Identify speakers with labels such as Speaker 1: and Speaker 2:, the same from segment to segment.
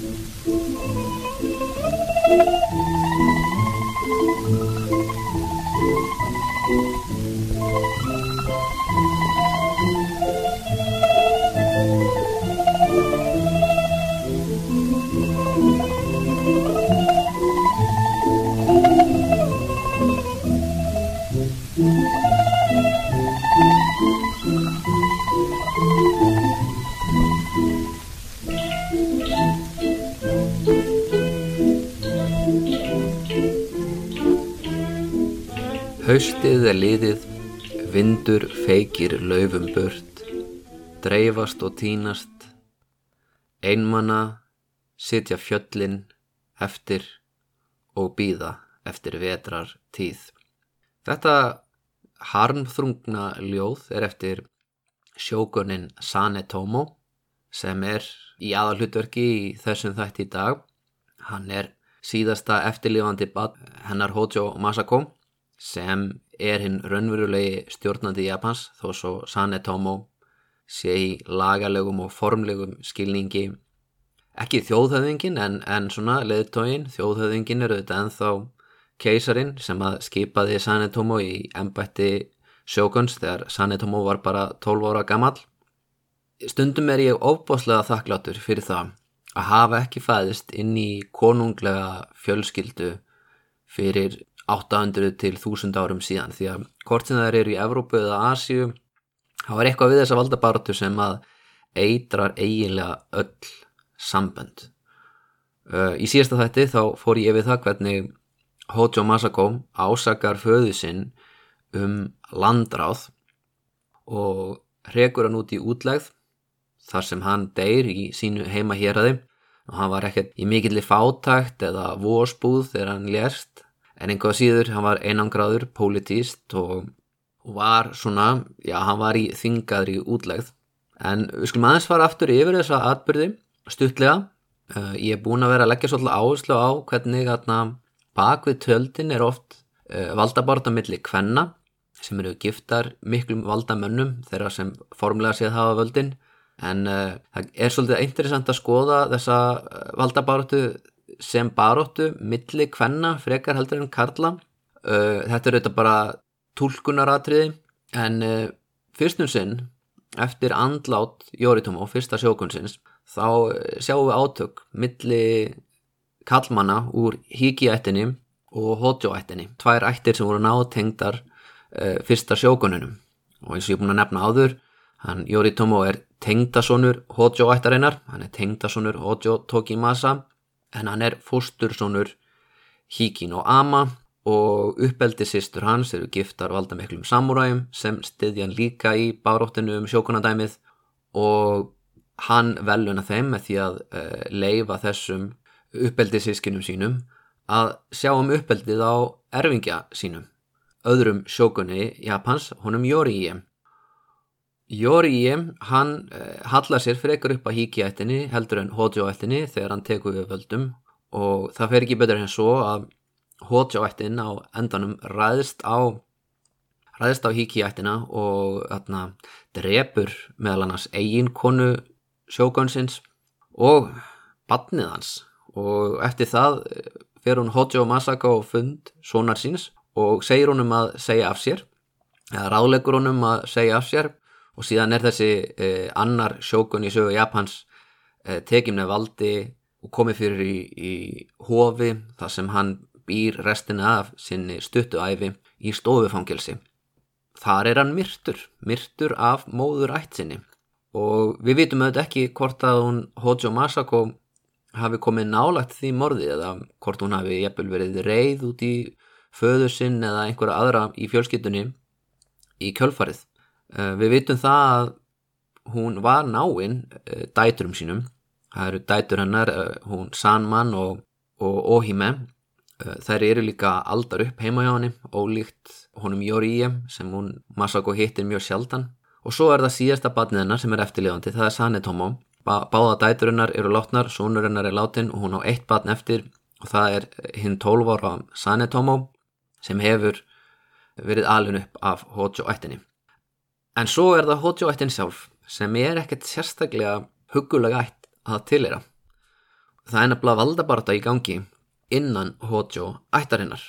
Speaker 1: Thank you. Liðið, vindur feikir laufum burt, dreifast og tínast, einmanna sitja fjöllin eftir og býða eftir vetrar tíð. Þetta harmþrungna ljóð er eftir sjókunin Sane Tomo sem er í aðalhutverki í þessum þætti í dag. Hann er síðasta eftirlifandi hennar Hojo Masako sem er hinn raunverulegi stjórnandi Japans þó svo Sane Tomo sé í lagalegum og formlegum skilningi. Ekki þjóðhöfðingin en, en svona leðtógin, þjóðhöfðingin eru þetta ennþá keisarin sem að skipaði Sane Tomo í embætti sjókunst þegar Sane Tomo var bara 12 ára gammal stundum er ég óbáslega þakklátur fyrir það að hafa ekki fæðist inn í konunglega fjölskyldu fyrir 800 til 1000 árum síðan því að hvort sem það eru í Evrópu eða Asju þá er eitthvað við þessa valdabartu sem að eitrar eiginlega öll sambönd. Í síðasta þætti þá fór ég við það hvernig Hojo Masako ásakar föðu sinn um landráð og rekur hann út í útlegð þar sem hann deyr í sínu heima héræði og hann var ekkert í mikilli fátækt eða vorsbúð þegar hann lérst en einhvað síður hann var einangraður, politíst og, var svona, já hann var í þingaður í útlegð. En við skulum aðeins fara aftur yfir þessa atbyrði stuttlega, uh, ég er búin að vera að leggja svolítið áherslu á hvernig atna, bak við töldin er oft uh, valdabarta millir kvenna sem eru giftar miklum valdamönnum þeirra sem formlega séð hafa völdin. En uh, það er svolítið interessant að skoða þessa valdabartu sem baróttu milli kvenna frekar heldur en karla. Uh, þetta er auðvitað bara tólkunaratriði en uh, fyrstum sinn eftir andlát Jóritum og fyrsta sjókunsins þá uh, sjáum við átök milli kallmanna úr híkiættinni og hótjóættinni tvær ættir sem voru nátengdar fyrsta sjókununum og eins og ég er búin að nefna áður hann Jóritum er tengdasonur hótjóættarinnar hann er tengdasonur hótjó Tokimasa en hann er fóstursonur Híkin og Ama og uppeldi sýstur hans eru giftar valdamiklum samúræum sem styðjan líka í báróttinu um sjókunadæmið og hann veluna þeim með því að uh, leifa þessum uppeldi sískinum sínum að sjá um uppeldið á erfingja sínum öðrum sjókunni Japans, honum Jóriíi Jóriíi, hann uh, hallar sér frekar upp að híkiættinni heldur en hótjóættinni þegar hann tekur við völdum. Og það fer ekki betur en svo að hótjóættin á endanum ræðist á ræðist á híkiættina og þarna drepur meðal annars eiginkonu sjókonsins og badnið hans. Og eftir það eh, fer hún Hojo Masako og fund sonar síns og segir hún um að segja af sér eða ráðlegur hún um að segja af sér og síðan er þessi eh, annar sjókun í sögu Japans eh, tekið með valdi og komið fyrir í, í hofi þar sem hann býr restina af sinni stuttuæfi í stofufangilsi. Þar er hann myrtur, myrtur af móður ætsinni og við vitum auðvitað ekki hvort að hún Hojo Masako hafi komið nálagt því morði eða hvort hún hafi jæfnvel verið reið út í föðu sinn eða einhverja aðra í fjölskyttunni í kjölfarið. Eh, við vitum það að hún var náinn eh, dæturum sínum. Það eru dætur hennar, eh, hún Sanman og, og Ohime. Þær eru líka aldar upp heima hjá henni, ólíkt honum Jóríi sem hún Masako hittir mjög sjaldan. Og svo er það síðasta batnið hennar sem er eftirlifandi, það er Sanetomo. Báða dætur hennar eru látnar, sonur hennar er látin og hún á eitt batn eftir og það er hinn 12 ára Sanetomo sem hefur verið alun upp af Hojo ættinni. En svo er það Hojo-ættin sjálf sem er ekkert sérstaklega hugulega ætt að tilera. það er nefnilega valdabarta í gangi innan Hojo ættarinnar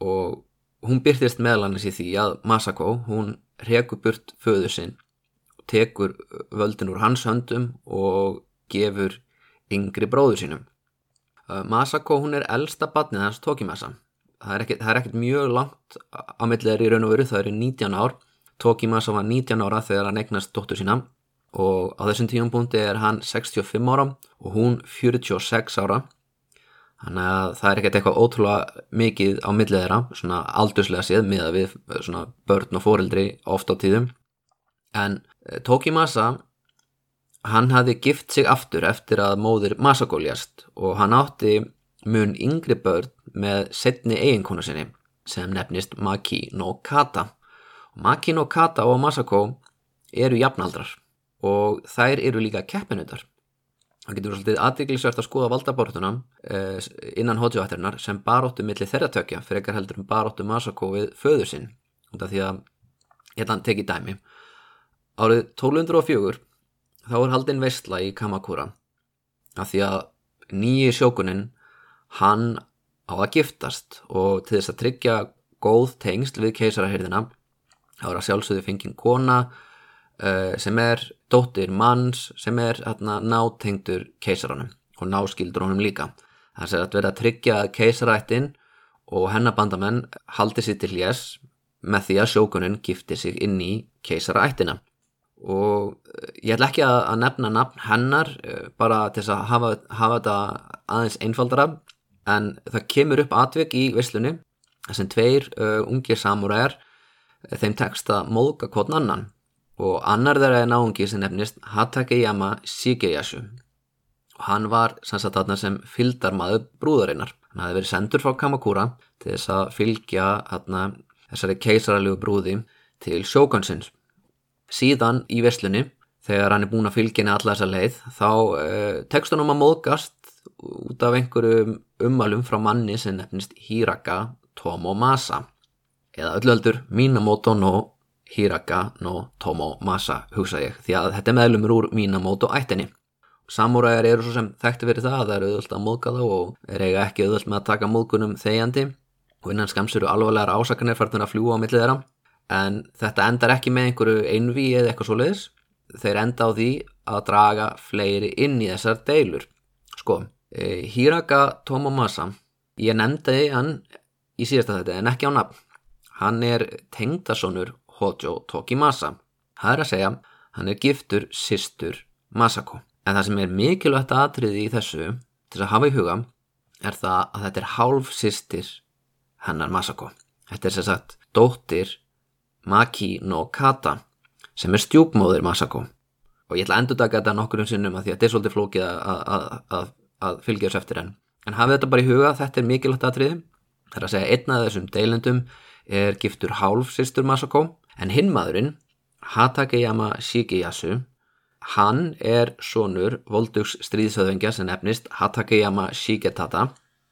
Speaker 1: og hún byrtist meðlannis í því að Masako, hún rekur burt föðu sinn tekur völdin úr hans höndum og gefur yngri bróður sínum. Uh, Masako hún er elsta batnið hans Tokimasa. Það er ekkert mjög langt á milliðar í raun og veru, það eru 19 ár. Tokimasa var 19 ára þegar hann eignast dóttur sína og á þessum tíum búndi er hann 65 ára og hún 46 ára. Þannig að það er ekkert eitthvað ótrúlega mikið á milliðara, svona aldurslega séð miða við svona börn og fóreldri oft á tíðum. En eh, Tokimasa Hann hafði gift sig aftur eftir að móðir Masako ljast og hann átti mun yngri börn með setni eiginkonu sinni sem nefnist Maki no Kata. Maki no Kata og Masako eru jafnaldrar og þær eru líka keppinundar. Það getur svolítið aðdeglisvert að skoða valdabortuna eh, innan hótsjóættirinnar sem baróttu millir þeirra tökja fyrir ekkar heldur um baróttu Masako við föður sinn. Því að að tekja dæmi. Árið 1204 þá er haldinn veistla í Kamakura af því að nýji sjókunin hann á að giftast og til þess að tryggja góð tengsl við keisarahyrðina þá er að sjálfsögðu fengið kona uh, sem er dóttir manns sem er hérna, nátengtur keisaranum og náskildur honum líka. Það er að vera að tryggja keisarættin og hennabandamenn haldi sér til hljés með því að sjókunin gifti sig inn í keisarættina og eh, ég ætla ekki að nefna nafn hennar eh, bara til þess að hafa, hafa þetta aðeins einfaldara en það kemur upp atvik í visslunni sem tveir uh, ungir samúræðar þeim tekst að móðka kvotn annan. Og annar þeirra er náungi sem nefnist Hatakeyama Shigeyasu og hann var sannsagt þarna sem fylgdarmaður brúðarinnar. Hann hafi verið sendur frá Kamakura til þess að fylgja þarna, þessari keisaralegu brúði til sjókansins síðan í veslunni þegar hann er búin að fylgja henni alla þessa leið þá uh, tekst hann um að móðgast út af einhverjum ummalum frá manni sem nefnist Hiraka Tomomasa eða öllöldur Minamoto no Hiraka no Tomomasa hugsa ég því að þetta meðlumur úr Minamoto ættinni. Samúræðar eru svo sem þekkti verið það að það eru auðvöld að móðga þá og er eiga ekki auðvöld með að taka móðgunum þegjandi. Og innan skamsuru alvarlegar ásakanir færðin að fljúa á millið þeirra. En þetta endar ekki með einhverju einví eða eitthvað svo leiðis þeir enda á því að draga fleiri inn í þessar deilur. Sko, e, Hiraka Tomomasa ég nefndi hann í síðasta þetta en ekki á nafn hann er tengdasonur Hojo Tokimasa. Það er að segja, hann er giftur sýstur Masako. En það sem er mikilvægt aðtriði í þessu til að hafa í huga er það að þetta er hálf sýstir hennar Masako. Þetta er sem sagt dóttir Maki no Kata sem er stjúpmóðir Masako. Og ég ætla að endur taka þetta nokkur um sinnum að því að þetta er svolítið flókið að, að, að, að fylgja þess eftir henn en hafið þetta bara í huga, þetta er mikilvægt aðtriði það er að segja einna af þessum deilendum er giftur hálf sýstur Masako en hinn maðurinn Hatakeyama Shigeyasu hann er sonur voldugs stríðsöðvengja sem nefnist Hatakeyama Shigetata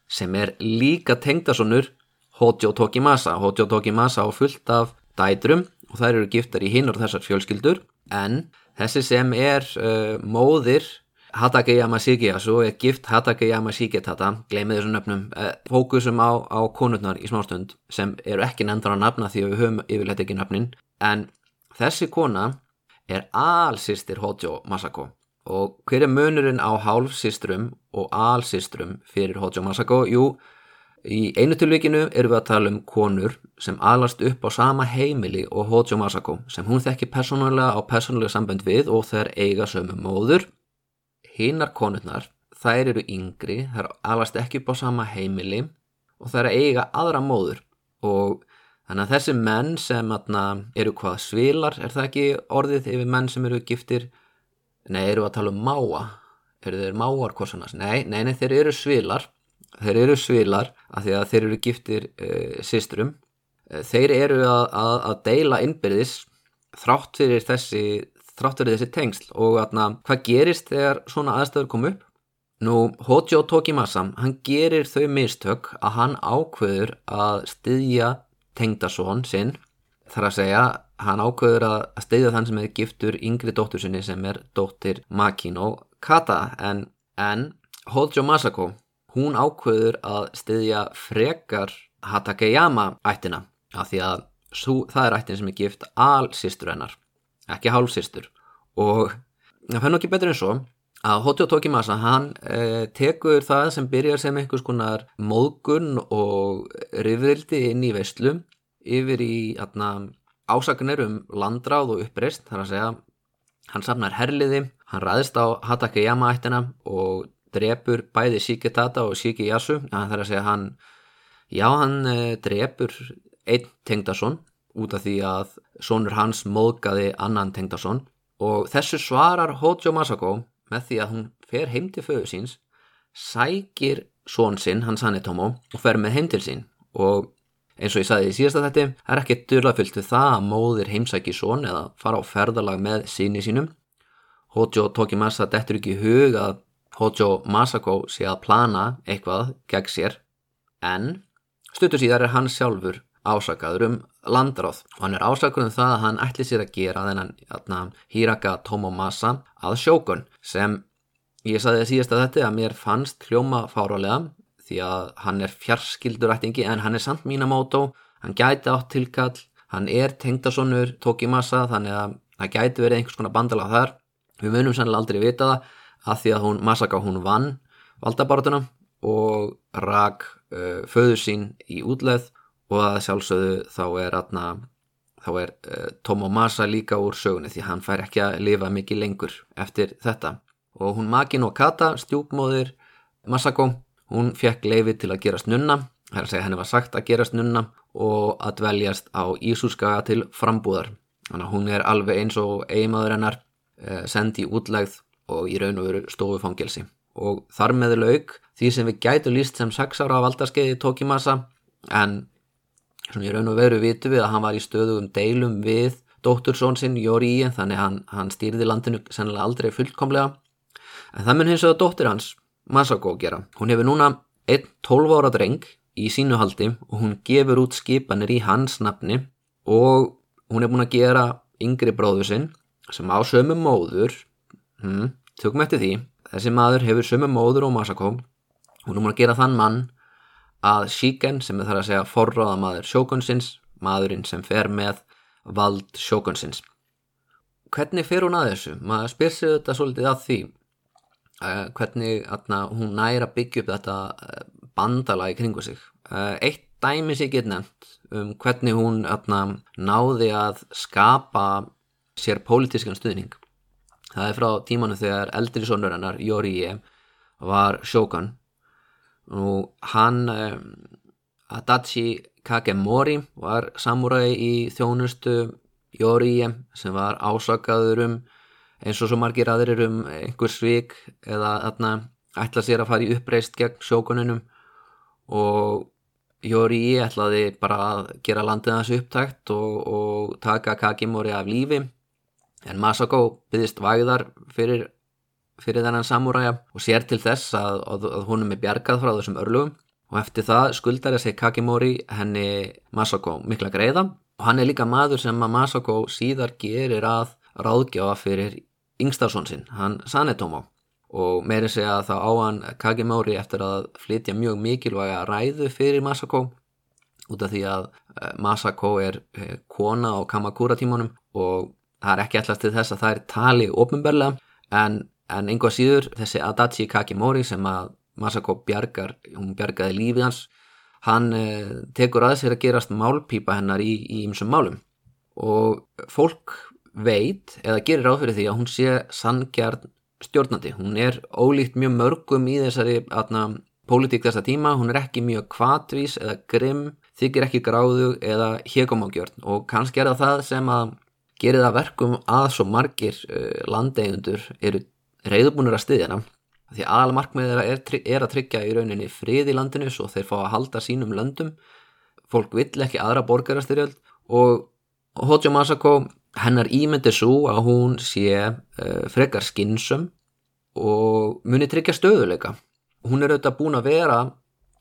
Speaker 1: sem er líka tengdasonur Hojo Tokimasa. Hojo Tokimasa á fullt af dætrum og þær eru giftar í hinn og þessar fjölskyldur en þessi sem er uh, móðir Hatakeyama Shigeyasu er gift Hatakeyama Shigetata gleymið þessum nöfnum uh, fókusum á, á konurnar í smástund sem eru ekki nefndar á nafna því að við höfum yfirleitt ekki nöfnin en þessi kona er allsýstir Hojo Masako og hver er munurinn á hálfsýstrum og allsýstrum fyrir Hojo Masako? Jú, Í einu tilvíkinu eru við að tala um konur sem alast upp á sama heimili og Hojo Masako sem hún þekki persónulega á persónulega sambönd við og þær eiga sömu móður. Hinnar konurnar, þær eru yngri, þær alast ekki upp á sama heimili og þær eiga aðra móður og þannig að þessi menn sem atna, eru hvað svilar, er það ekki orðið yfir menn sem eru giftir? Nei, eru að tala um máa, eru þeir máar hvorsanas? Nei, nei, nei, þeir eru svilar þeir eru svilar af því að þeir eru giftir uh, eh, sístrum eh, þeir eru að, að, að deila innbyrðis þrátt fyrir þessi þrátt fyrir þessi tengsl og atna, hvað gerist þegar svona aðstöður kom upp? Nú Hojo Tokimasa hann gerir þau mistök að hann ákveður að styðja tengdasón sinn. Þar að segja hann ákveður að styðja þann sem er giftur yngri dóttur sinni sem er dóttir Makino Kata. En, en Hojo Masako, hún ákveður að styðja frekar Hatakeyama ættina af því að sú, það er ættin sem er gift alsýstur hennar, ekki hálfsýstur og það fennu ekki betur en svo að Hojo Tokimasa hann eh, tekur það sem byrjar sem einhvers konar móðgun og rifrildi inn í veislu yfir í atna, ásakunir um landráð og uppreist þar að segja hann safnar herliði, hann ræðist á Hatakeyama ættina og drepur bæði Shiketata og Shikiyasu það er að segja hann já hann eh, drepur einn tengdason út af því að sonur hans móðgaði annan tengdason. Og þessu svarar Hojo Masako með því að hún fer heim til föðu síns sækir són sinn, hans Hanetomo og fer með heim til sín. Og eins og ég sagði í síðasta þetta er ekki dörlafyllt við það að móðir heimsæki són eða fara á ferðalag með síni sínum. Hojo Tokimasa dettur ekki hug að Hojo Masako sé að plana eitthvað gegn sér. En stuttur síðar er hann sjálfur ásakaður um landráð. Og hann er ásakaður um það að hann ætli sér að gera þennan Hiraka Tomomasa að sjókun sem ég saði síðast að þetta að mér fannst hljóma fárálega því að hann er fjarskildur ættingi en hann er samt Minamoto, hann gæti átt tilkall, hann er tengdasonur Tokimasa þannig að það gæti verið einhvers konar bandala þar. Við munum sannlega aldrei vita það að því að hún, Masaka, hún vann valdabartuna og rak uh, föður sín í útleð og að sjálfsögðu þá er, atna, þá er uh, Tomo Masa líka úr sögunni því hann fær ekki að lifa mikið lengur eftir þetta. Og hún Magin og Kata, stjúpmóðir Masako, hún fekk leifi til að gerast nunna, það er að segja henni var sagt að gerast nunna og að dveljast á Ísúskaga til frambúðar. Þannig að hún er alveg eins og eiginmaður hennar uh, sendi í útlegð og í raun og veru stofufangelsi. Og þar með laug því sem við gætu líst sem 6 ára af valdarskeiði Tokimasa en svona í raun og veru vitu við að hann var í stöðugum deilum við dóttursón sinn Jóri Í þannig hann, hann stýrði landinu sennilega aldrei fullkomlega. En það mun hins vegar dóttir hans Masako gera. Hún hefur núna einn 12 ára dreng í sínu haldi og hún gefur út skipanir í hans nafni og hún er búin að gera yngri bróðu sinn sem á sömu móður. Hmm, tökum eftir því, þessi maður hefur sömu móður og Masako, hún er múin að gera þann mann að Shiken sem er þar að segja forráða maður sjókunsins, maðurinn sem fer með vald sjókunsins. Hvernig fer hún að þessu? Maður spyr sig þetta svolítið að því, uh, hvernig atna, hún næra byggja upp þetta uh, bandala í kringu sig. Uh, eitt dæmi sig get nefnt um hvernig hún atna, náði að skapa sér pólitískan stuðning. Það er frá tímanu þegar eldri sonur hennar, Jórié, var sjókan og hann, um, Adachi Kagemori, var samúræði í þjónustu Jórié sem var ásakaður um eins og svo margir aðrir um einhver svík eða þarna ætla sér að fara í uppreist gegn sjókuninum og Jórié ætlaði bara að gera landið hans upptækt og, og taka Kagemori af lífi. En Masako byggðist væðar fyrir, fyrir þennan samúræja og sér til þess að, að, að húnum er bjargað frá þessum örlugum og eftir það skuldar þessi Kakimori henni Masako mikla greiða. Og hann er líka maður sem að Masako síðar gerir að ráðgjáfa fyrir yngstarsson sinn, hann Sanetomo og meiri segja að það á hann Kakimori eftir að flytja mjög mikilvæga ræðu fyrir Masako. Út af því að eh, Masako er eh, kona á Kamakura tímanum og það er ekki allast til þess að það er tali ofinberlega en, en einhvað síður þessi Adachi Kakimori sem að Masako bjargar, hún bjargaði lífið hans hann eh, tekur að sér að gerast málpípa hennar í ymsum málum. Og fólk veit eða gerir áfyrir því að hún sé sanngjarn stjórnandi. Hún er ólíkt mjög mörgum í þessari atna, pólitík þessa tíma. Hún er ekki mjög kvatvís eða grimm þykir ekki gráðu eða hekomágjörn og kannski er það það sem að gerir það verkum að svo margir uh, landeigundur eru reyðbúinur að styðja hana því aðal markmið er, er að tryggja í rauninni frið í landinu svo þeir fá að halda sínum löndum. Fólk vill ekki aðra borgarastyrjöld og Hojo Masako hennar ímyndi svo að hún sé uh, frekar skinsum og muni tryggja stöðuleika hún er auðvitað búin að vera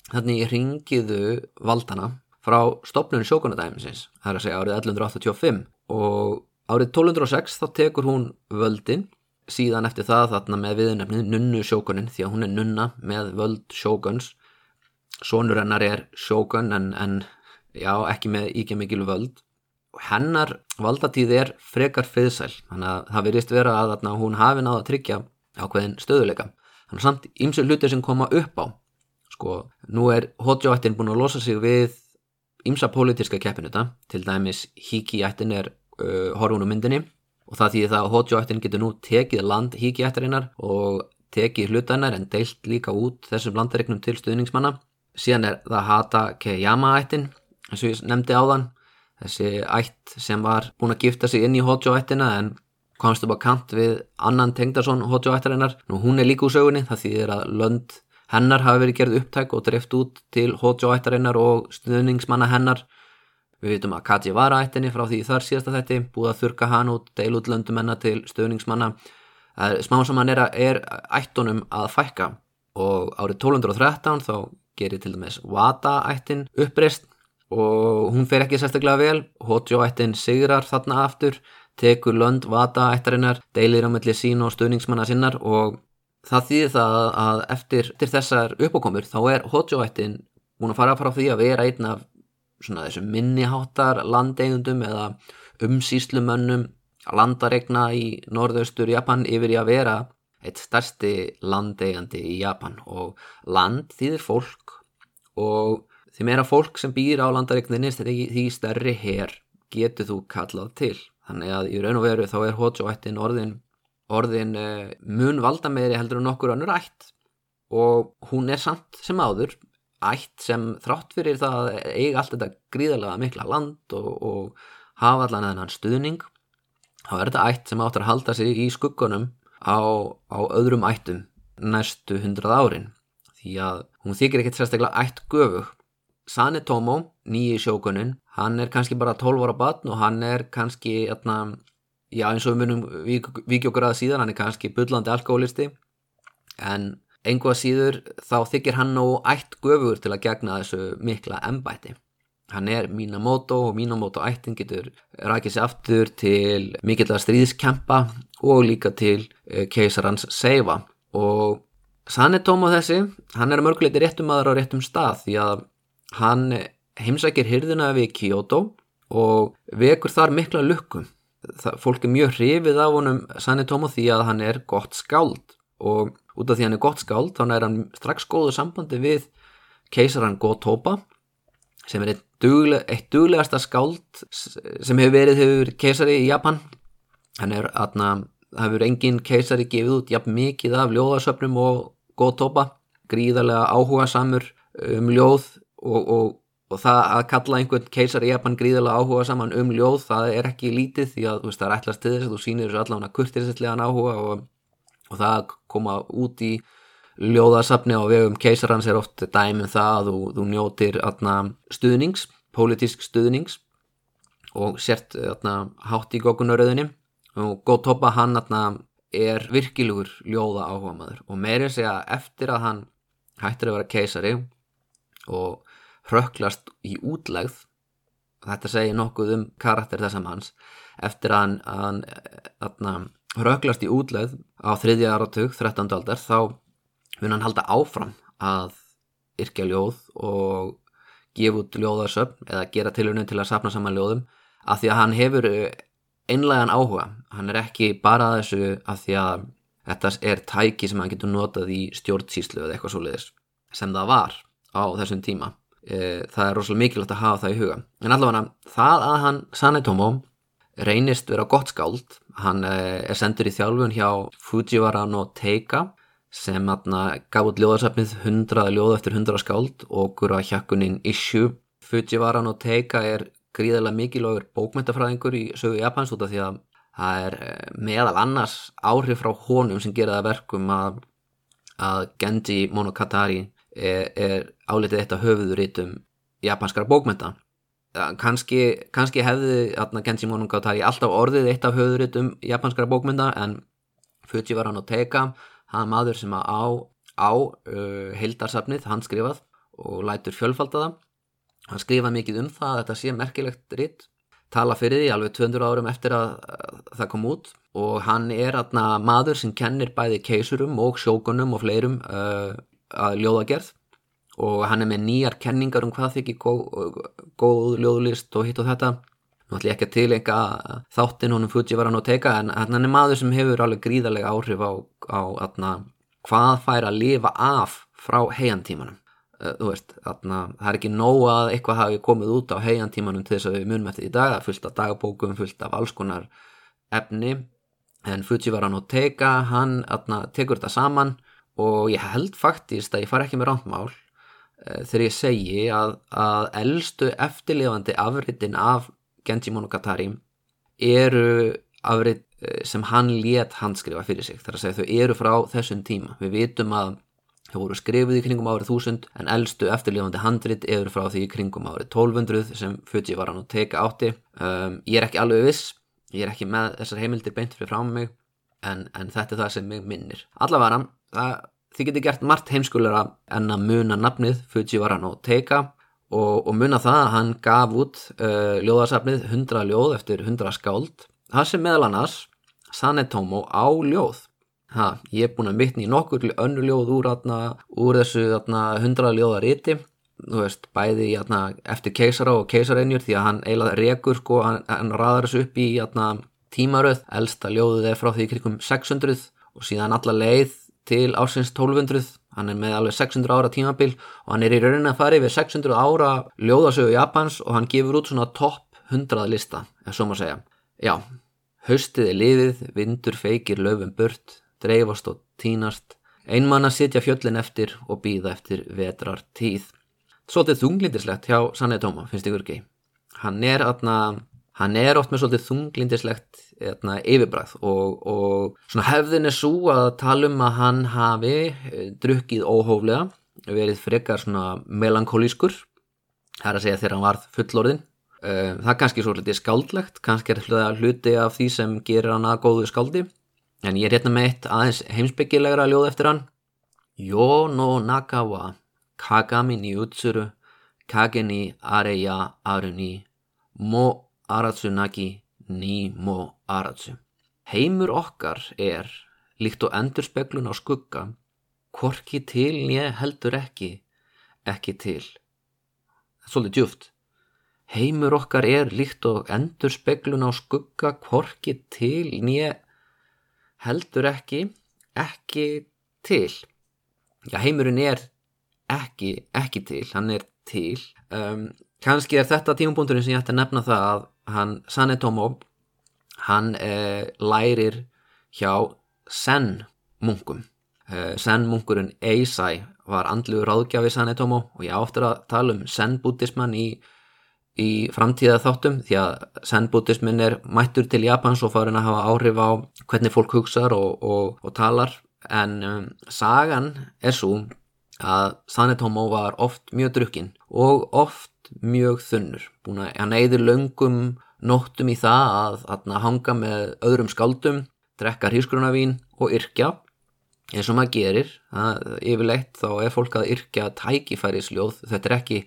Speaker 1: þannig í ringiðu valdana frá stopnunni sjókunadæmisins það er að segja árið 1185 og árið 1206 þá tekur hún völdin síðan eftir það þarna með viðnefnið nunnu sjókunin því að hún er nunna með völd sjókuns sonur hennar er sjókun en, en já, ekki með íkja mikil völd. Og hennar valdatíð er frekar friðsæl þannig að það verist vera að þarna, hún hafi náða að tryggja ákveðin stöðuleika þannig að samt ímsu hluti sem koma upp á. Sko, nú er Hojo-ættin búin að losa sig við ímsa pólitíska keppinuta, til dæmis Hiki-ættin er uh, horfun og myndinni og það þýðir það að Hojo-ættin getur nú tekið land Hiki-ættarinnar og tekið hlutannar en deilt líka út þessum landaregnum til stuðningsmanna. Síðan er það Hata Keyama-ættin eins og ég nefndi á þann þessi ætt sem var búin að gifta sig inn í Hojo-ættina en komst upp á kant við annan tengdason Hojo-ættarinnar nú hún er líka úr sögunni það þýðir að lönd Hennar hafi verið gerð upptæk og dreft út til Hojo-ættarinnar og stuðningsmanna hennar. Við vitum að Kaji var ættinni frá því þar síðasta þetta, búið að þurka hann út, deil út löndum hennar til stuðningsmanna. Smá saman er, er ættunum að fækka og árið 1213 þá gerir til dæmis Wada ættin uppreist og hún fer ekki sérstaklega vel. Hojo-ættin sigrar þarna aftur, tekur lönd Wada ættarinnar, deilir á melli sín og stuðningsmanna sinnar og það þýðir það að eftir, eftir þessar uppákomur þá er Hojo-ættin búin að fara frá því að vera einn af svona þessum minniháttar landeigundum eða umsýslumönnum landaregna í norðaustur Japan yfir í að vera eitt stærsti landeigandi í Japan. Og land þýðir fólk og því meira fólk sem býr á landaregninni því stærri hér getur þú kallað til. Þannig að í raun og veru þá er Hojo-ættin orðin orðin uh, mun valda meðri heldur en okkur önnur ætt. Og hún er samt sem áður ætt sem þrátt fyrir það eiga allt þetta gríðarlega mikla land og, og hafa allan þennan stuðning þá er þetta ætt sem áttur að halda sig í skuggunum á, á öðrum ættum næstu hundrað árin. Því að hún þykir ekkert sérstaklega ætt göfu Sane Tomo, nýji sjókunin hann er kannski bara 12 ára batn og hann er kannski atna, já eins og við munum vikið okkur að síðan, hann er kannski bullandi alkoholisti en einhvað síður þá þykir hann nú ætt göfur til að gegna þessu mikla embæti. Hann er Minamoto og Minamoto ættin getur rækið sér aftur til mikill að stríðskempa og líka til eh, keisarans Seifa. Og Sanetomo þessi, hann er mörguleiti réttum aðra á réttum stað því að hann heimsækir hyrðuna við Kyoto og vekur þar mikla lukkum fólk er mjög hrifið af honum Sanni Tómo því að hann er gott skáld og út af því hann er gott skáld þá er hann strax góðu sambandi við keisaran Gotoba sem er eitt, dugleg, eitt duglegasta skáld sem hefur verið hefur keisari í Japan. Hann er aðna það hefur engin keisari gefið út jafn mikið af ljóðasöfnum og Gotoba gríðarlega áhuga samur um ljóð og, og og það að kalla einhvern keisar í Japan gríðilega áhuga saman um ljóð það er ekki lítið því að veist, það er ætlast til þess að þú sýnir þessu allavega kurtirislegan áhuga og, og það að koma út í ljóðasafni á vegum keisarans er oft dæmið um það að þú, njótir atna, stuðnings, pólitísk stuðnings og sért hátt í gókunaröðinni og Góttoppa hann atna, er virkilugur ljóða áhuga maður og meirinn segja eftir að hann hættir að vera keisari og hröklast í útlegð þetta segir nokkuð um karakter þessam hans eftir að hann, hann atna, hröklast í útlegð á þriðja áratug, 13. aldar þá mun hann halda áfram að yrkja ljóð og gefa út ljóðarsöfn eða gera tilhörnum til að sapna saman ljóðum af því að hann hefur einlegan áhuga, hann er ekki bara þessu af því að þetta er tæki sem hann getur notað í stjórnsýslu eða eitthvað svo leiðis sem það var á þessum tíma e, það er rosalega mikilvægt að hafa það í huga en allavega það að hann Sanetomo reynist vera gott skáld hann e, er sendur í þjálfun hjá Fujiwara no Teika sem gaf út ljóðarsafnið 100 ljóð eftir 100 skáld og gura hjakkunin Issue Fujiwara no Teika er gríðarlega mikilvægur bókmyndafræðingur í sögu Japans út af því að það er e, meðal annars áhrif frá honum sem gera það verkum að, að Genji Monogatari er, er álitið eitt af höfuðurítum japanskara bókmynda kannski, kannski hefði Genji Monogatari alltaf orðið eitt af höfuðurítum japanskara bókmynda en no Teika hann maður sem á, á uh, heildarsafnið, hann skrifað og lætur fjölfaldaða hann skrifað mikið um það að þetta sé merkilegt ritt tala fyrir því alveg 200 árum eftir að, að það kom út. Og hann er atna, maður sem kennir bæði keisurum og sjókunum og fleirum uh, að ljóðagerð og hann er með nýjar kenningar um hvað þykir góð, góð ljóðlist og hitt og þetta. Nú ætlum ég ekki að tilenga þáttinn honum Fuji var hann að teka en hann er maður sem hefur alveg gríðarlega áhrif á, á atna, hvað fær að lifa af frá heiantímanum þú veist, atna, það er ekki nóg að eitthvað hafi komið út á heiantímanum til þess að við munum eftir í dag, fullt af dagbókum fullt af alls konar efni. En Fuji var hann að teka hann atna, tekur þetta saman. Og ég held faktist að ég far ekki með rántmál þegar ég segi að, að eldstu eftirlifandi afritin af Genji Monogatari eru afrið eh, sem hann let handskrifa fyrir sig. Þar að segja þau eru frá þessum tíma. Við vitum að þau voru skrifið í kringum árið 1000 en eldstu eftirlifandi handrit eru frá því í kringum árið 1200 sem Fuji var hann að teka átti. Um, ég er ekki alveg viss. Ég er ekki með þessar heimildir beint fyrir frá mig en, en þetta er það sem mig minnir. Allavega það, þið getur gert margt heimskulega en að muna nafnið Fuji var hann að teka og, og munna það að hann gaf út uh, ljóðarsafnið 100 ljóð eftir 100 skáld það sem meðal annars Sanetomo á ljóð. Ha, ég er búin að mittni í nokkur önnu ljóð úr, atna, úr þessu atna, 100 ljóðaríti þú veist, bæði atna, eftir keisara og keisareinjur því að hann eilaði rekur sko, hann, hann raðar þessu upp í tímaröð, elsta ljóðið er frá því krikum 600 og síðan alla leið til ásins 1200 hann er með alveg 600 ára tímabil og hann er í rauninni að fara yfir 600 ára ljóðasögu Japans og hann gefur út svona topp 100 lista, ef svo maður segja. Já, haustið er liðið, vindur feikir löfum burt, dreifast og tínast, einmann að sitja fjöllin eftir og býða eftir vetrar tíð. Svolítið þunglindislegt hjá Sanne Tóma, finnst ykkur ekki? Hann er aðna hann er oft með svolítið þunglindislegt hérna, yfirbræð og, og svona hefðin er svo að tala um að hann hafi eh, drukkið óhóflega, verið frekar svona melankólískur, það er að segja þegar hann varð fullorðin. Eh, það er kannski svolítið skáldlegt, kannski er hluti af því sem gerir hann að góðu skáldi, en ég er hérna með eitt aðeins heimsbyggilegra ljóð eftir hann. Yo no nakawa kagami ni utsuru kage ni areya aru ni mo Aratsunagi ni mo aratsu. Heimur okkar er, líkt og endurspeglun á skugga, hvorki til nýja heldur ekki, ekki til. Það er svolítið djúft. Heimur okkar er líkt og endurspeglun á skugga, hvorki til nýja heldur ekki, ekki til. Já, heimurinn er ekki, ekki til, hann er til. Um, Kanski er þetta tímapunkturinn sem ég ætti að nefna það að hann Sanetomo hann eh, lærir hjá Zen munkum eh, Zen munkurinn Eisai var andluður ráðgjafi Sanetomo og ég áttur að tala um Zen buddhisman í, í framtíða þáttum því að Zen buddhismin er mættur til Japans og farin að hafa áhrif á hvernig fólk hugsaður og, og, og talar. En um, sagan er svo að Sanetomo var oft mjög drukkinn og oft mjög þunnur. Búin að hann eigður löngum nóttum í það að, að hanga með öðrum skaldum, drekka hrísgrunavín og yrkja. Eins og maður gerir, það, yfirleitt þá er fólk að yrkja tækifærisljóð. Þetta er ekki,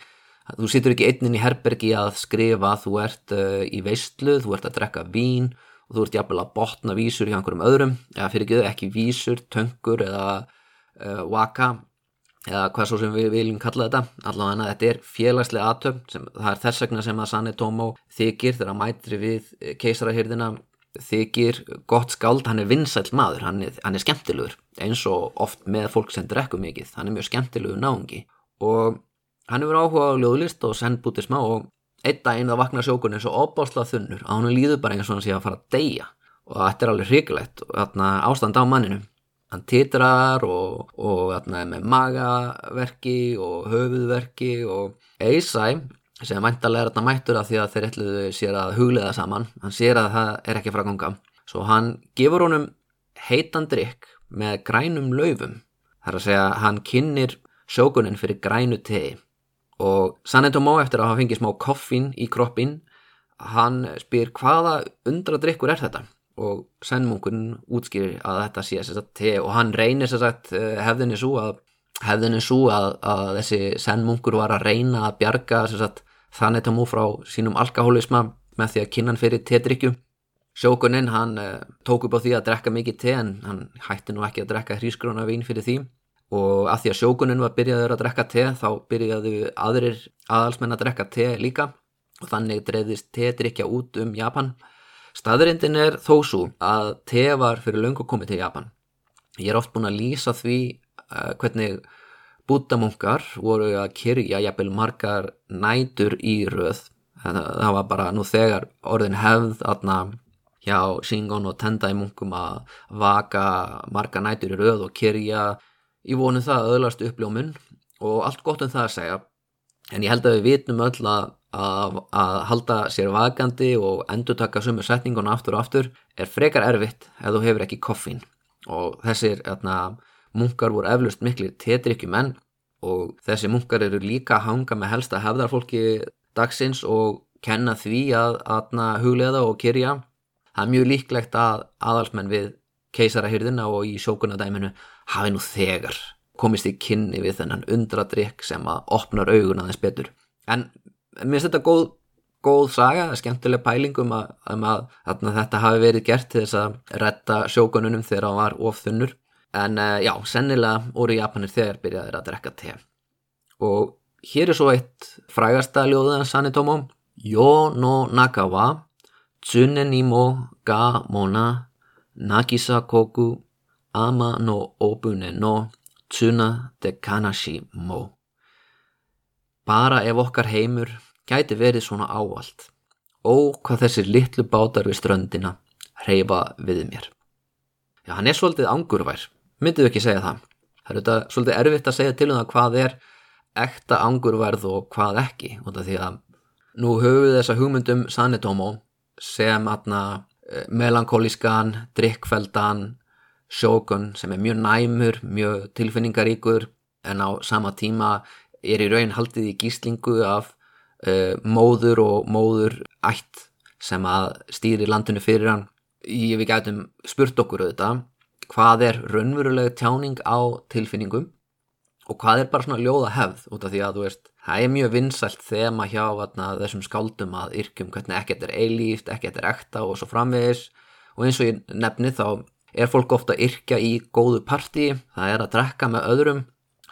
Speaker 1: þú situr ekki einnin í herbergi að skrifa þú ert uh, í veistlu, þú ert að drekka vín og þú ert jafnvel að botna vísur hjá einhverjum öðrum, eða fyrir ekki, ekki vísur, töngur eða uh, waka eða hvað svo sem við viljum kalla þetta. Allavega þetta er félagslega sem, það er þess vegna sem að Sanne Tómo þykir þegar mætri við keisarahyrðina þykir gott skáld. Hann er vinsæl maður, hann er, hann er skemmtilegur eins og oft með fólk sem drekku mikið. Hann er mjög skemmtilegur náungi. Og hann hefur áhuga á ljóðlist og sennbútisma og einn daginn það vaknar sjókunni svo opáslað þunnur að hann líður bara eins og hann sé að fara að deyja. Og þetta er alveg hryggilegt ástand á manninu hann titrar og, og atna, með magaverki og höfuðverki og Eisæ sem mæntalega er þarna mættur af því að þeir ætluðu sér að huglega saman hann sér að það er ekki frá ganga. Svo hann gefur honum heitan drikk með grænum laufum. Þar að segja hann kynir sjókunin fyrir grænu tegi og Sanetomó eftir að hafa fengið smá koffín í kroppin hann spyr hvaða undra drikkur er þetta og sennmunkurinn útskýrir að þetta sé sagt, te og hann reynir sagt, eh, hefðinni svo að, hefðinni svo að, að þessi sennmunkur var að reyna að bjarga þannig að múi frá sínum alkoholisma með því að kynna hann fyrir tedrykju sjókuninn hann uh, tók upp á því að drekka mikið te en hann hætti nú ekki að drekka hrísgróna vín fyrir því. Og að því að sjókuninn var byrjaður að drekka te þá byrjaðu aðrir aðalsmenn að drekka te líka. Og þannig dreifðist te drikja út um Japan staðurindin er þó svo að te var fyrir löngu komið til Japan. Ég er oft búin að lýsa því uh, hvernig bútamunkar voru að kyrja jafnvel margar nætur í röð. Það, það var bara nú þegar orðin hefð aðna hjá Shingon og Tendai munkum að vaka margar nætur í röð og kyrja. Ég vonu það að öðlast uppljómun og allt gott um það að segja. En ég held að við vitnum öll að, að, að halda sér vakandi og endur taka sumu setningun aftur og aftur er frekar erfitt ef þú hefur ekki koffín og þessir atna, munkar voru eflust miklu tetrikki menn og þessi munkar eru líka að hanga með helsta hefðarfólki dagsins og kenna því að atna, huglega og kyrja það er mjög líklegt að aðalsmenn við keisarahyrðina og í sjókunadæminu hafi nú þegar komist í kynni við þennan undradrykk sem að opnar augun aðeins betur. En mér finnst þetta góð, góð saga, skemmtileg pælingum að, um að, að þetta hafi verið gert til þess að retta sjókununum þegar það var ofþunnur. En uh, já, sennilega voru Japanir þegar byrjaðir að drekka te. Og hér er svo eitt frægasta ljóðan Sanitomo. Yo no nakawa tsunen imo ga mona nagisa koku ama no obune no tsuna de kanashi mo. Bara ef okkar heimur gæti verið svona ávallt. Ó, hvað þessir litlu bátar við ströndina hreyfa við mér. Já, hann er svolítið angurvær, mynduðu ekki segja það. Það er þetta svolítið erfitt að segja til um það hvað er ekta angurværð og hvað ekki. Því að nú höfum við þessa hugmyndum Sanetomo sem aðna eh, melankólískan, drikkfeldan, sjókun sem er mjög næmur, mjög tilfinningaríkur en á sama tíma er í raun haldið í gíslingu af uh, móður og móður ætt sem að stýri landinu fyrir hann. Ég við gætum spurt okkur auðvitað hvað er raunveruleg tjáning á tilfinningum og hvað er bara svona ljóða hefð út af því að þú veist það er mjög vinsælt þema hjá atna, þessum skáldum að yrkjum hvernig ekkert er eilíft, ekkert er ekta og svo framvegis og eins og ég nefni þá er fólk ofta að yrkja í góðu partí, það er að drekka með öðrum,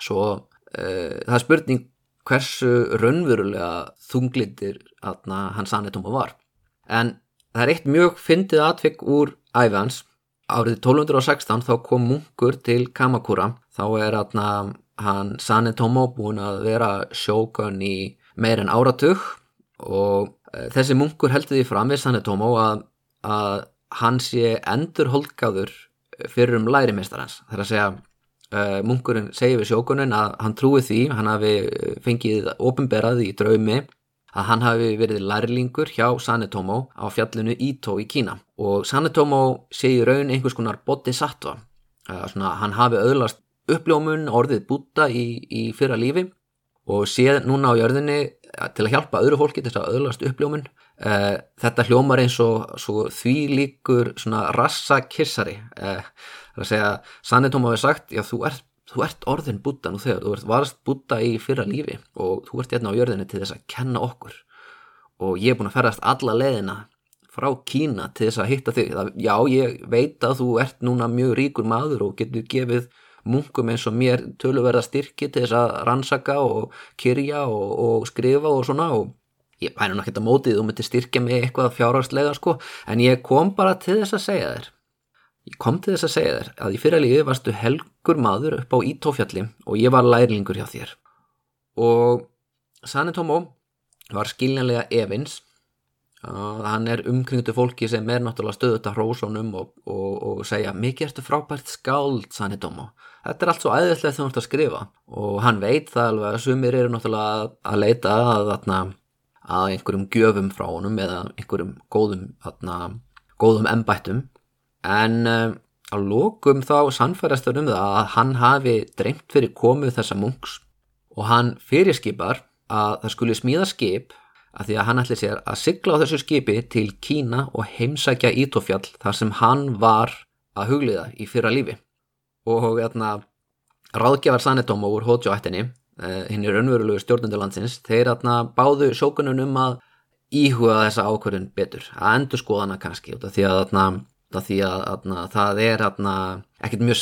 Speaker 1: svo uh, það er spurning hversu raunverulega þunglindir hans Anetoma var. En það er eitt mjög fyndið atvik úr æfans, árið 1216 þá kom munkur til Kamakura, þá er atna, hann Sanetomo búin að vera sjókun í meir en áratug og uh, þessi munkur heldur því fram við Sanetomo að, að hann sé endur holgaður fyrir um lærimeistarans þar að segja munkurinn segir við sjókunin að hann trúi því hann hafi fengið ofinberað í draumi að hann hafi verið lærlingur hjá Sanetomo á fjallinu Ito í Kína. Og Sanetomo í raun einhvers konar bodhisattva uh, svona, hann hafi öðlast uppljómun orðið búta í, í fyrra lífi og sé núna á jörðinni til að hjálpa öðru fólki til að öðlast uppljómun. Þetta hljómar eins og því líkur svona rassakissari uh, það að segja Sanetóm hafi sagt, já þú ert, þú ert orðin búta nú þegar, þú ert varst búta í fyrra lífi og þú ert hérna á jörðinni til þess að kenna okkur. Og ég er búin að ferðast alla leðina frá Kína til þess að hitta þig. Það, já ég veit að þú ert núna mjög ríkur maður og getur gefið munkum eins og mér töluverða styrki til þess að rannsaka og kyrja og, og skrifa og svona og ég bæði náttúrulega ekki að mótið þú myndir styrkja mig eitthvað fjárhagslega sko. En ég kom bara til þess að segja þér ég kom til þess að segja þér að í fyrra lífi varstu helgur maður upp á Ítófjalli og ég var lærlingur hjá þér. Og Sanetómo var skiljanlega Evins hann er umkringtu fólki sem er náttúrulega stöðut að hrósónum og, og, og segja mikið ertu frábært skáld Sanetómo þetta er allt svo æðislegt þegar þú ert að skrifa. Og hann veit það alveg að sumir eru náttúrulega að leita að þarna að einhverjum gjöfum frá honum eða einhverjum góðum, þarna, góðum embættum en uh, á lókum þá sannfærast um það að hann hafi dreymt fyrir komuð þessa munks og hann fyrirskipar að það skuli smíða skip að því að hann ætli sér að sigla á þessu skipi til Kína og heimsækja Ítofjall þar sem hann var að hugliða í fyrra lífi. Og hérna ráðgjafar Sanetóm úr Hojo ættinni Eh, hinn er önverulegu stjórnundarlandsins þeir atna báðu sjókunum um að íhuga þessa ákvörðun betur að endur skoðana kannski því að, þarna, af því að þarna, það er ekkert mjög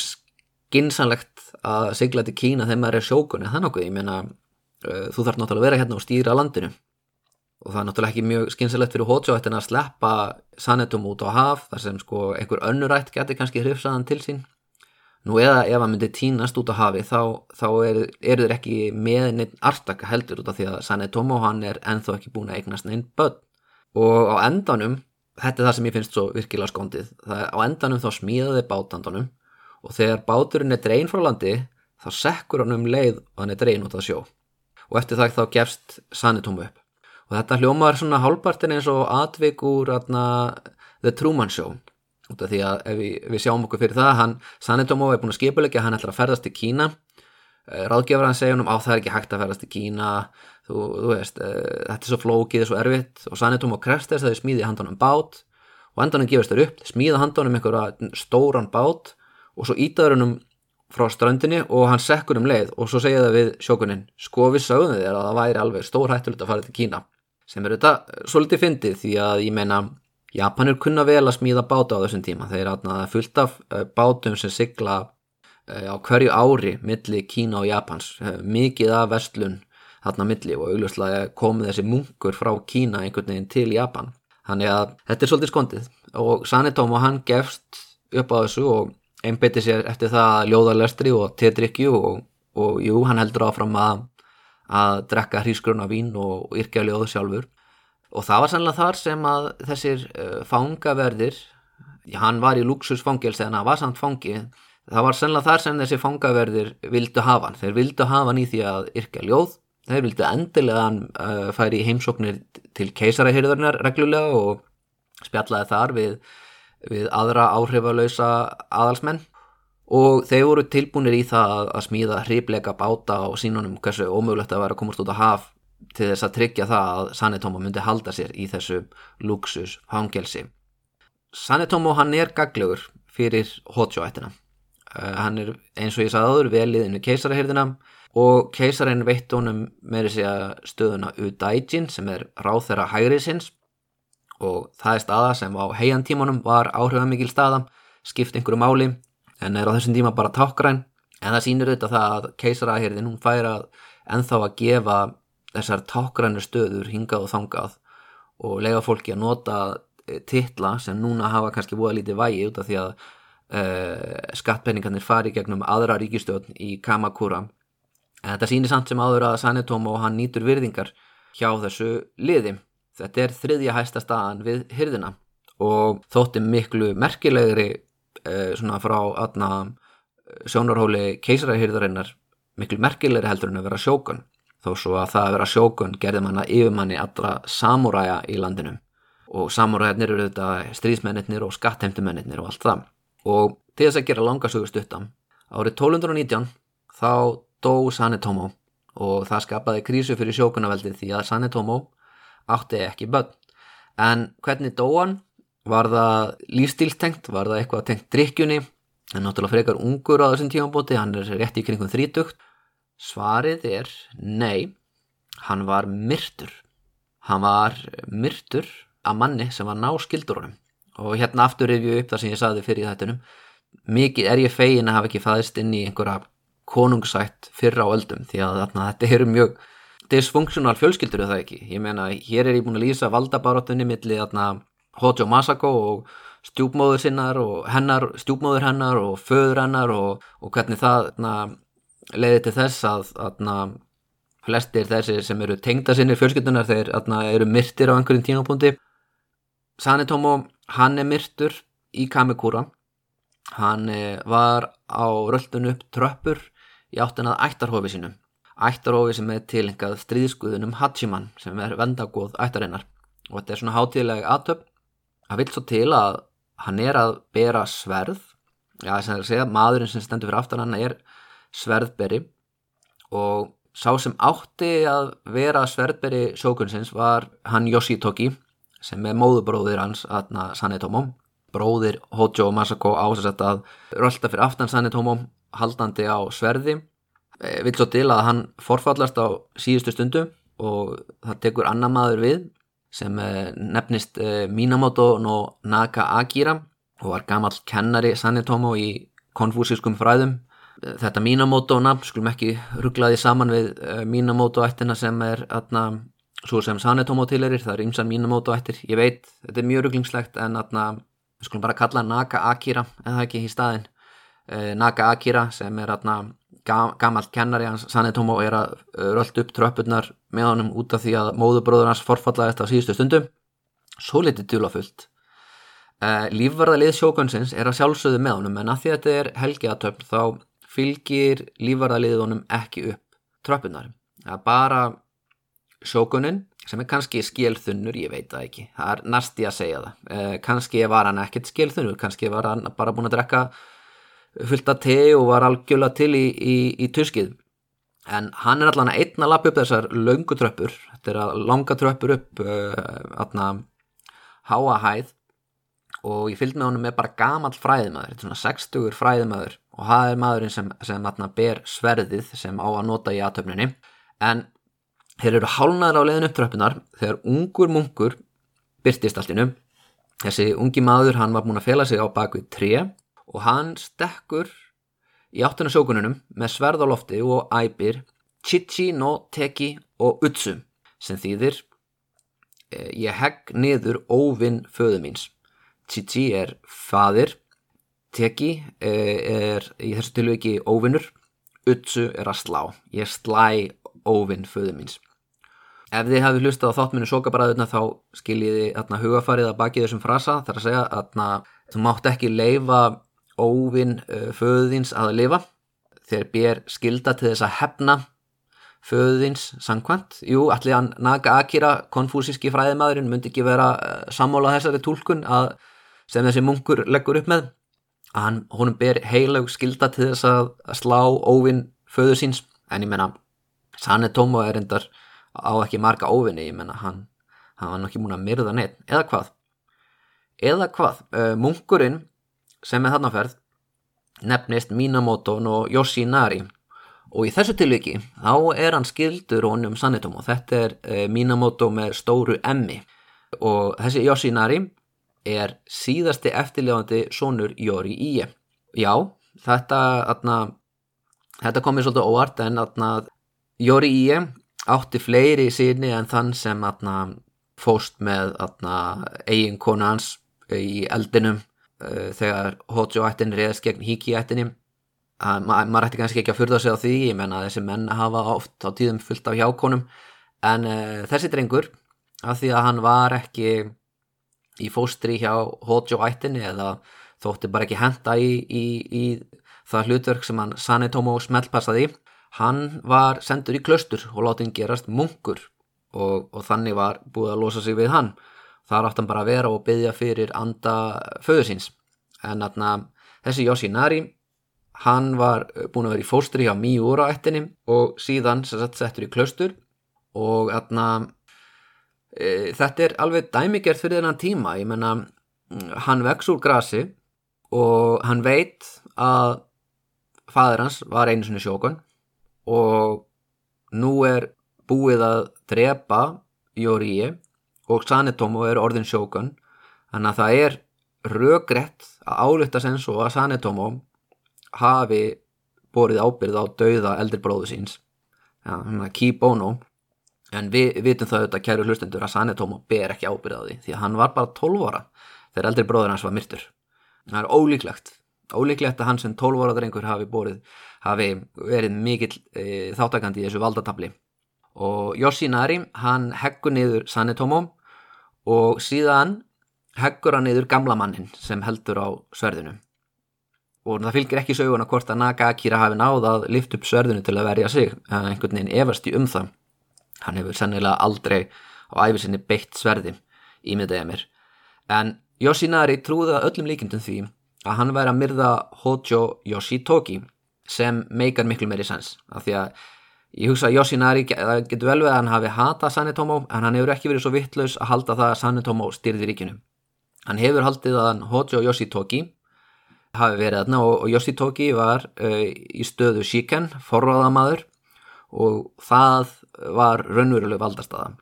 Speaker 1: skinsanlegt að sigla til Kína þegar maður er sjókunni, það er nokkuð, ég meina uh, þú þarf náttúrulega að vera hérna og stýra landinu. Og það er náttúrulega ekki mjög skynsalegt fyrir Hotsjóættin að sleppa Sanetum út á haf þar sem sko einhver önnurætt getur kannski hrifsaðan til sín. Nú eða ef hann myndi tínast út á hafi þá, þá eru er þeir ekki með neitt artaka heldur út af því að Sanetum og hann er enþá ekki búin að eignast neinn börn. Og á endanum þetta er það sem ég finnst svo virkilega skondið. Það, á endanum þá smíðaði bátandunum og þegar báturinn er drein frá landi þá sekkur hann um leið og hann er drein út af sjó. Og eftir það þá gefst Sanetum upp. Og þetta hljómar svona hálpartin eins og atvik úr atna, The Truman Show. Út af því að ef við, við sjáum okkur fyrir það hann, Sanetomo er búin að skipulegja hann ætlar að ferðast til Kína. Eh, ráðgefur hann segja hann um á það er ekki hægt að ferðast til Kína þú, þú veist, uh, þetta er svo flókið, þetta er svo erfitt. Og Sanetomo krefst þess að þau smíði handan um bát. Og endanum gefist þau upp, smíða handan um einhverja stóran bát. Og svo ítaður hann um frá strandinni og hann sekkur um leið. Og svo segja það við sjókunin sko við sögum þér að það væri alveg stór hættulegt að fara til Kína. Sem eru þetta svolítið fyndið því að ég meina Japanir kunna vel að smíða báta á þessum tíma. Þeir er fullt af eh, bátum sem sigla eh, á hverju ári milli Kína og Japans. Eh, mikið af vestlun þarna milli og augljóslega komið þessi munkur frá Kína einhvern veginn til Japan. Þannig að þetta er svolítið skondið og Sanetomo hann gefst upp á þessu og einbeiti sér eftir það ljóðarlestri og tetrikju og, og jú, hann heldur áfram að að drekka hrísgruna vín og, og yrkja ljóðu sjálfur. Og það var sannlega þar sem að þessir fangaverðir hann var í luxusfangelsi en það var samt fangi það var sannlega þar sem þessi fangaverðir vildu hafa hann, þeir vildu hafa hann í því að yrkja ljóð, þeir vildu endilega hann uh, færi í heimsóknir til keisarahyrðurnar reglulega og spjallaði þar við, við aðra áhrifalösa aðalsmenn og þeir voru tilbúinir í það að, að smíða hribleika báta og sínunum hversu ómögulegt að vera að komast út á haf til þess að tryggja það að Sanetómo myndi halda sér í þessu luxus hangelsi. Sanetómo hann er gaglegur fyrir Hotsjóættina. Uh, hann er eins og ég sagði áður veliðin við keisarahyrðina og keisarinn veitt honum með þessi stöðuna Udaijin sem er ráð þeirra hægriðsins og það er staða sem á heiantímanum var áhrifamikil staða, skipt einhverju máli en er á þessum tíma bara tákgræn en það sýnir auðvitað það að keisarahyrðin hún fær að enþá að gefa þessar tákgrænu stöður hingað og þangað og lega fólki að nota eh, titla sem núna hafa kannski búið lítið vægi út af því að uh, skattpenningarnir fari gegnum aðra ríkistjórn í Kamakura en þetta sýnir samt sem áður að Sanetomo og hann nýtur virðingar hjá þessu liði. Þetta er þriðja hæsta staðan við hyrðina og þótti miklu merkilegri uh, svona frá aðna eh, sjónarhóli keisarahyrðarinnar miklu merkilegri heldur en að vera sjókun þó svo að það að vera sjókun gerði manna yfirmanni allra samúræja í landinu. Og samúræjarnir eru þetta stríðsmennir og skattheimtumennir og allt það. Og til þess að gera langasögustuttam árið 1219 þá dó Sanetomo og það skapaði krísu fyrir sjókunaveldið því að Sanetomo átti ekki börn en hvernig dó hann Var það lífstílstengt? Var það eitthvað tengt drikkjunni? Það er náttúrulega frekar ungur á þessum tímanbóti, hann er rétt í kringum þrítugt. Svarið er nei, hann var myrtur. Hann var myrtur af manni sem var náskildur honum. Og hérna aftur er við upp það sem ég saði fyrir þettunum. Mikið er ég fegin að hafa ekki fæðist inn í einhverja konungsætt fyrra á öldum því að þarna, þetta eru mjög dysfunksional fjölskyldur það ekki. Ég meina, hér er ég búin að lýsa valdabarátunni millir þarna Hojo Masako og stjúpmóður sinnar og hennar, stjúpmóður hennar og föður hennar og, og hvernig það na, leiði til þess að, að na, flestir þessi sem eru tengda sinni fjölskyldunar þeir eru myrtir á einhverjum tímapunkti Sanetomo, hann er myrtur í Kamikura hann eh, var á röldun upp tröppur í áttunað ættarhofi sínum ættarhofi sem er tilengað stríðskuðunum Hachiman sem er vendagóð ættarinnar. Og þetta er svona hátíðlega aðtöpp það vil svo til að hann er að bera sverð. Já þess að segja maðurinn sem stendur fyrir aftan hann er sverðberi. Og sá sem átti að vera sverðberi sjókunsins var hann Yoshitoki sem er móðubróðir hans aðna Sanetomo bróðir Hojo Masako ásett að rölda fyrir aftan Sanetomo haldandi á sverði e, vil svo til að hann forfallast á síðustu stundu og það tekur annar maður við sem eh, nefnist eh, Minamoto no Naka Akira og var gammal kennari Sanetomo í konfúsískum fræðum. Þetta Minamoto nafn skulum ekki rugglaði saman við Minamoto ættina sem er atna, svo sem Sanetomo tilerir, það er ymsan Minamoto ættir, ég veit, þetta er mjög rugglingslegt en atna, skulum bara kalla Naka Akira en það ekki í staðin. Naka Akira sem er atna, gammalt kennari hans Sanetomo er að rölda upp tröppurnar með honum út af því að móðubróður hans forfallaðist á síðustu stundum svo litið djúlafullt uh, lífvarðalið sjókonsins er að sjálfsögðu með honum en að því að þetta er helgiatöfn þá fylgir lífvarðaliðið honum ekki upp tröppurnar. Það er bara sjókunin sem er kannski skilþunnur, ég veit það ekki. Það er næsti að segja það. Kannski var hann ekkert skilþunnur kannski var hann bara búin að drekka fullt að te og var algjörlega til í, í, í tuskið. En hann er allan að einna lapp upp þessar laungu tröppur. Þetta er að langa tröppur upp uh, háa hæð. Og ég fylgd með honum með bara gamall fræðimæður, þetta er svona 60 fræðimæður og það er maðurinn sem, sem atna, ber sverðið sem á að nota í aðtöfninni en þeir eru hálnaður á leiðin upp tröppunar þegar ungur munkur byrtist allinu þessi ungi maður hann var búin að fela sig á bakvið 3 og hann stekkur í áttuna sjókununum með sverð á lofti og æpir Chichi no Teki og Utsu sem þýðir eh, ég hegg niður óvinn föðu míns. Chichi er fadir Teki eh, er í þessu tilviki óvinnur Utsu er að slá. Ég slæ óvinn föðu míns. Ef þið hafið hlustað á þáttminu sókabræðuna þá skiljiði hugafarið að baki þessum frasa. Þar að segja að þú mátt ekki leifa óvinn föðins að lifa. Þeir ber skilda til þess að hefna föðins sangkvæmt jú, allir að Naga Akira konfúsíski fræðimadurinn myndi ekki vera sammála þessari tólkun að, sem þessi munkur leggur upp með. Að hann, honum ber heilag skilda til þess að, slá óvinn föðu síns. En ég menna Sanetomo er endar á ekki marga óvinni ég menna hann, hann var nokkið múin að myrða neitt eða hvað? Eða hvað, munkurinn sem er þarnaferð nefnist Minamoto no Yoshinari. Og í þessu tilviki þá er hann skildur honum Sanetomo þetta er eh, Minamoto með stóru emmi og þessi Yoshinari er síðasti eftirlefandi sonur Yori Ie. Já, þetta atna, þetta komið svolítið óvart en atna, Yori Ie átti fleiri síni en þann sem atna, fóst með eigin konu hans í eldinum uh, þegar Hojo ættin reðast gegn Hiki ættinni ma maður ætti kannski ekki að fyrða sig á því ég menna að þessi menn hafa oft á tíðum fullt af hjákonum. En uh, þessi drengur af því að hann var ekki í fóstri hjá Hojo ættinni eða þótti bara ekki henda í, í, í það hlutverk sem hann Sanetomo smeltpassaði hann var sendur í klöstur og látið hann gerast munkur og, og þannig var búið að losa sig við hann þar átt hann bara að vera og byggja fyrir anda föður síns. En atna, þessi Yoshinari hann var búin að vera í fóstri hjá Miura ættinni og síðan sett, settur í klaustur. Og atna, e, þetta er alveg dæmigert fyrir þennan tíma. Ég menna hann vex úr grasi og hann veit að fadur hans var einu sinni sjókun og nú er búið að drepa Jóriði og Sanetomo er orðin sjókun þannig að það er rögrett að álutta sem svo að Sanetomo hafi borið ábyrð á dauða eldri bróðu síns. Ja, Kibono en við vitum það auðvitað kæru hlustendur að Sanetomo ber ekki ábyrð á því því að hann var bara 12 ára þegar eldri bróður hans var myrtur. Það er ólíklegt ólíklegt að hann sem 12 ára drengur hafi borið hafi verið mikill e, þáttakandi í þessu valdatabli. Og Yoshinari hann heggur niður Sanetomo og síðan heggur hann niður gamla mannin sem heldur á sverðinu. Og það fylgir ekki söguna hvort að Naga Akira hafi náð að lift upp sverðinu til að verja sig en einhvern veginn efast í um það. Hann hefur sennilega aldrei á æfisinni beitt sverði í miðdæja mér. En Yoshinari trúði að öllum líkindum því að hann væri að myrða Hojo Yoshitoki sem meikar miklu meiri sens af því að Ég hugsa að Yoshinari, það getur vel við að hann hafi hatað Sanetomo en hann hefur ekki verið svo vittlaus að halda það að Sanetomo styrði ríkinu. Hann hefur haldið að hann Hojo Yoshitoki hafi verið aðna og Yoshitoki var uh, í stöðu Shiken, forráðamadur og það var raunveruleg valdastaða.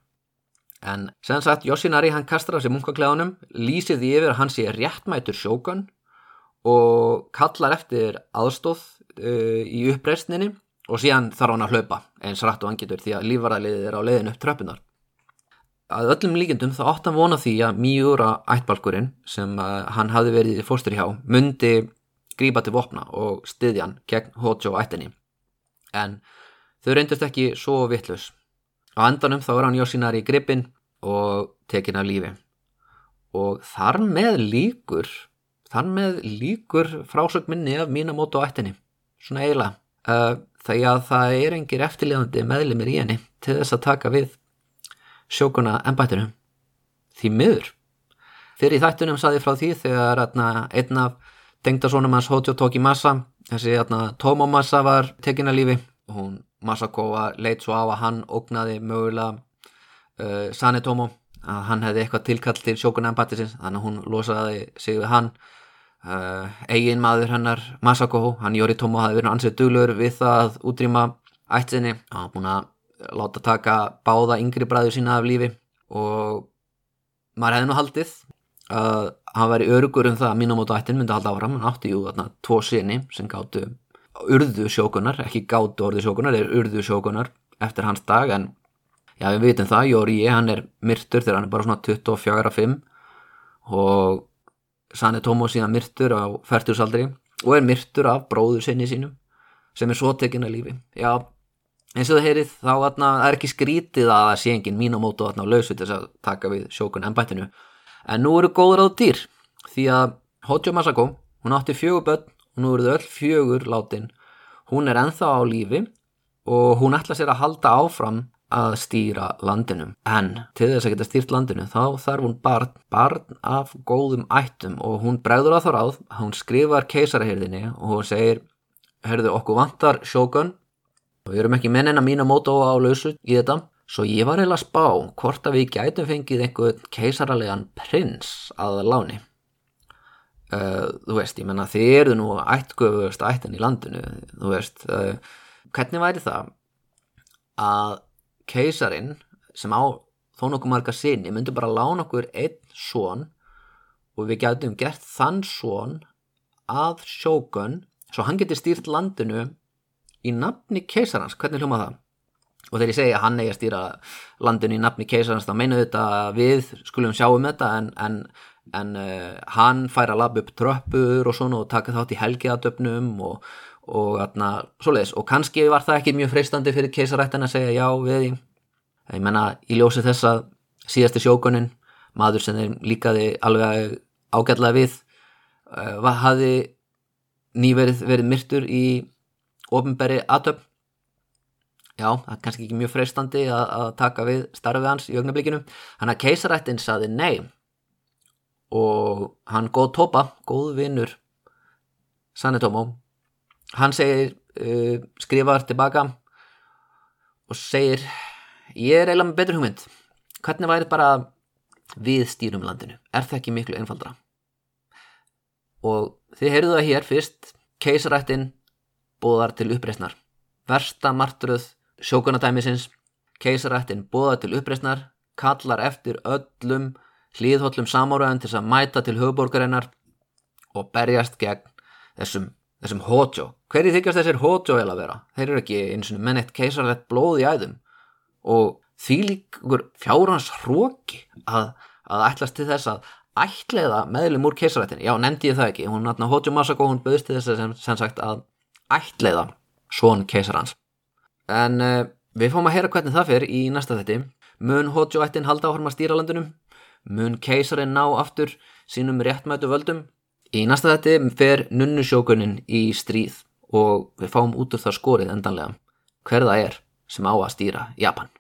Speaker 1: En sem sagt, Yoshinari hann kastar af sér munkakleðunum, lýsir því yfir að hann sé réttmætur sjókun og kallar eftir aðstóð uh, í uppreistninni og síðan þarf hann að hlaupa eins rætt og angitur því að lífvarðaliðið er á leiðinu upp tröppunar. Að öllum líkendum þá ótt hann vona því að mýjúra ættbalkurinn sem uh, hann hafi verið í fórstur hjá myndi grípa til vopna og styðja hann gegn Hojo ættinni. En þau reyndist ekki svo vittlus Á endanum þá er hann Yoshinari í gripin og tekin af lífi og þar með líkur þar með líkur frásögminni af Minamoto ættinni svona eiginlega uh, þegar það er engir eftirlefandi meðlimir í henni til þess að taka við sjókuna ennbættinu því miður. Fyrir þættunum saði frá því þegar einn af tengdasónum hans Hojo Tokimasa þessi Tomomasa var tekin af lífi. Og hún Masakova leitt svo á að hann ógnaði mögulega uh, Sanetomo að hann hefði eitthvað tilkall til sjókunambættisins þannig að hún losaði sig við hann uh, eigin maður hennar Masako, hann Yoritomo hafi verið ansið duglur við það að útrýma ættinni, hann hafði búin að láta taka báða yngri bræður sína af lífi og maður hefði nú haldið að hann væri örugur um það að mínum átta ættin myndi halda áfram, hann átti jú þarna tvo sinni sem gáttu urðu sjókunar, ekki gátu orðu sjókunar, er urðu sjókunar eftir hans dag en já við vitum það, Jóri hann er myrtur þegar hann er bara svona 24-5 og Sanne Tómo síðan myrtur á færtursaldri og er myrtur af bróður sinni sínum sem er svo tekinn að lífi. Já, eins og það heyrið þá atna, er ekki skrítið að það sé engin mín á mótu á lausu til þess að taka við sjókun ennbættinu en nú eru góður á dýr því að Hojo Masako, hún átti fjögur börn og nú eru þau öll fjögur látin. Hún er enþá á lífi og hún ætla sér að halda áfram að stýra landinu. En til þess að geta stýrt landinu þá þarf hún barn, barn af góðum ættum. Og hún bregður á þá ráð hún skrifar keisarahyrðinni og hún segir herðu okkur vantar sjókun og við erum ekki mennin að mína móta á lausu í þetta. Svo ég var heila spá hvort að við gætum fengið einhver keisaralegan prins að láni. Uh, þú veist, ég menna þið eru nú ættgöfust ættin í landinu. Þú veist, uh, hvernig væri það? Að keisarin sem á þó nokkuð marga sinni myndi bara lána okkur einn svon og við getum gert þann svon að sjókun svo hann getur stýrt landinu í nafni keisarans, hvernig hljóma það? og þegar ég segja að hann eigi að stýra landinu í nafni keisarans þá meina þetta við skulum sjá um þetta en, en en uh, hann fær að labba upp tröppur og svona og taka þátt í helgiðadöfnum og, og atna, svoleiðis. Og kannski var það ekki mjög freistandi fyrir keisarættin að segja já við því ég menna í ljósi þess að síðasti sjókunin maður sem þeim líkaði alveg ágætlega við uh, hafði nýverið verið myrtur í ofinberi aðtöfn já, það er kannski ekki mjög freistandi að, að taka við starfið hans í augnablikinu. Hann að keisarættin saði nei. Og hann góð tópa, góð vinnur Sanetomo hann segir uh, skrifar tilbaka og segir ég er eiginlega með betur hugmynd. Hvernig væri bara við stýrum landinu, er það ekki miklu einfaldra og þið heyrðu það hér fyrst keisarættin bóðar til uppreysnar versta martruð sjókunadæmisins keisarættin bóðar til uppreysnar kallar eftir öllum hlýðhóllum samáraðan til að mæta til höfuborgarinnar og berjast gegn þessum, þessum hótjó. Hverju þykjast þessir hótjó eða vera? Þeir eru ekki eins og menn eitt keisarlegt blóð í æðum og því líkur fjárhans hróki að, að ætlast til þess að ætleiða meðlum úr keisarleitin. Já, nefndi ég það ekki. Hún náttúrulega hótjó Masako, hún böðist til þess að sem, sem sagt að ætleiða svon keisarhans. En uh, við fáum að heyra hvernig það fyrir í næsta þetti. Mun hótjó ættin halda áhörma stýralandunum mun keisarinn ná aftur sínum réttmætu völdum. Í næsta þetta fer nunnusjókunin í stríð og við fáum út úr það skorið endanlega hverða er sem á að stýra Japan.